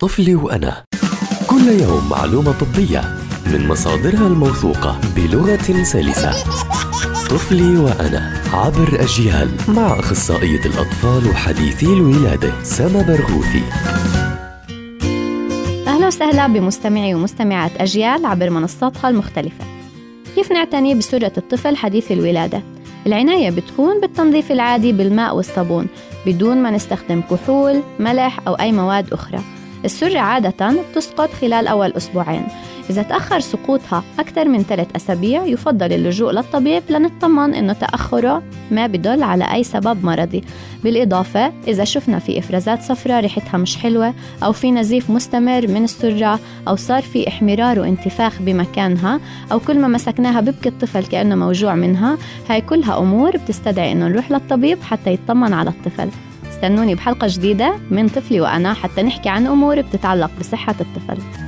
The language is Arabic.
طفلي وأنا. كل يوم معلومة طبية من مصادرها الموثوقة بلغة سلسة. طفلي وأنا عبر أجيال مع أخصائية الأطفال وحديثي الولادة سما برغوثي. أهلا وسهلا بمستمعي ومستمعات أجيال عبر منصاتها المختلفة. كيف نعتني بسرة الطفل حديث الولادة؟ العناية بتكون بالتنظيف العادي بالماء والصابون بدون ما نستخدم كحول، ملح أو أي مواد أخرى. السرة عادة تسقط خلال أول أسبوعين. إذا تأخر سقوطها أكثر من ثلاث أسابيع يفضل اللجوء للطبيب لنطمن أنه تأخره ما بدل على أي سبب مرضي. بالإضافة إذا شفنا في إفرازات صفراء ريحتها مش حلوة أو في نزيف مستمر من السرة أو صار في إحمرار وانتفاخ بمكانها أو كل ما مسكناها ببكي الطفل كأنه موجوع منها هاي كلها أمور بتستدعي أنه نروح للطبيب حتى يطمن على الطفل. استنوني بحلقة جديدة من طفلي وأنا حتى نحكي عن أمور بتتعلق بصحة الطفل.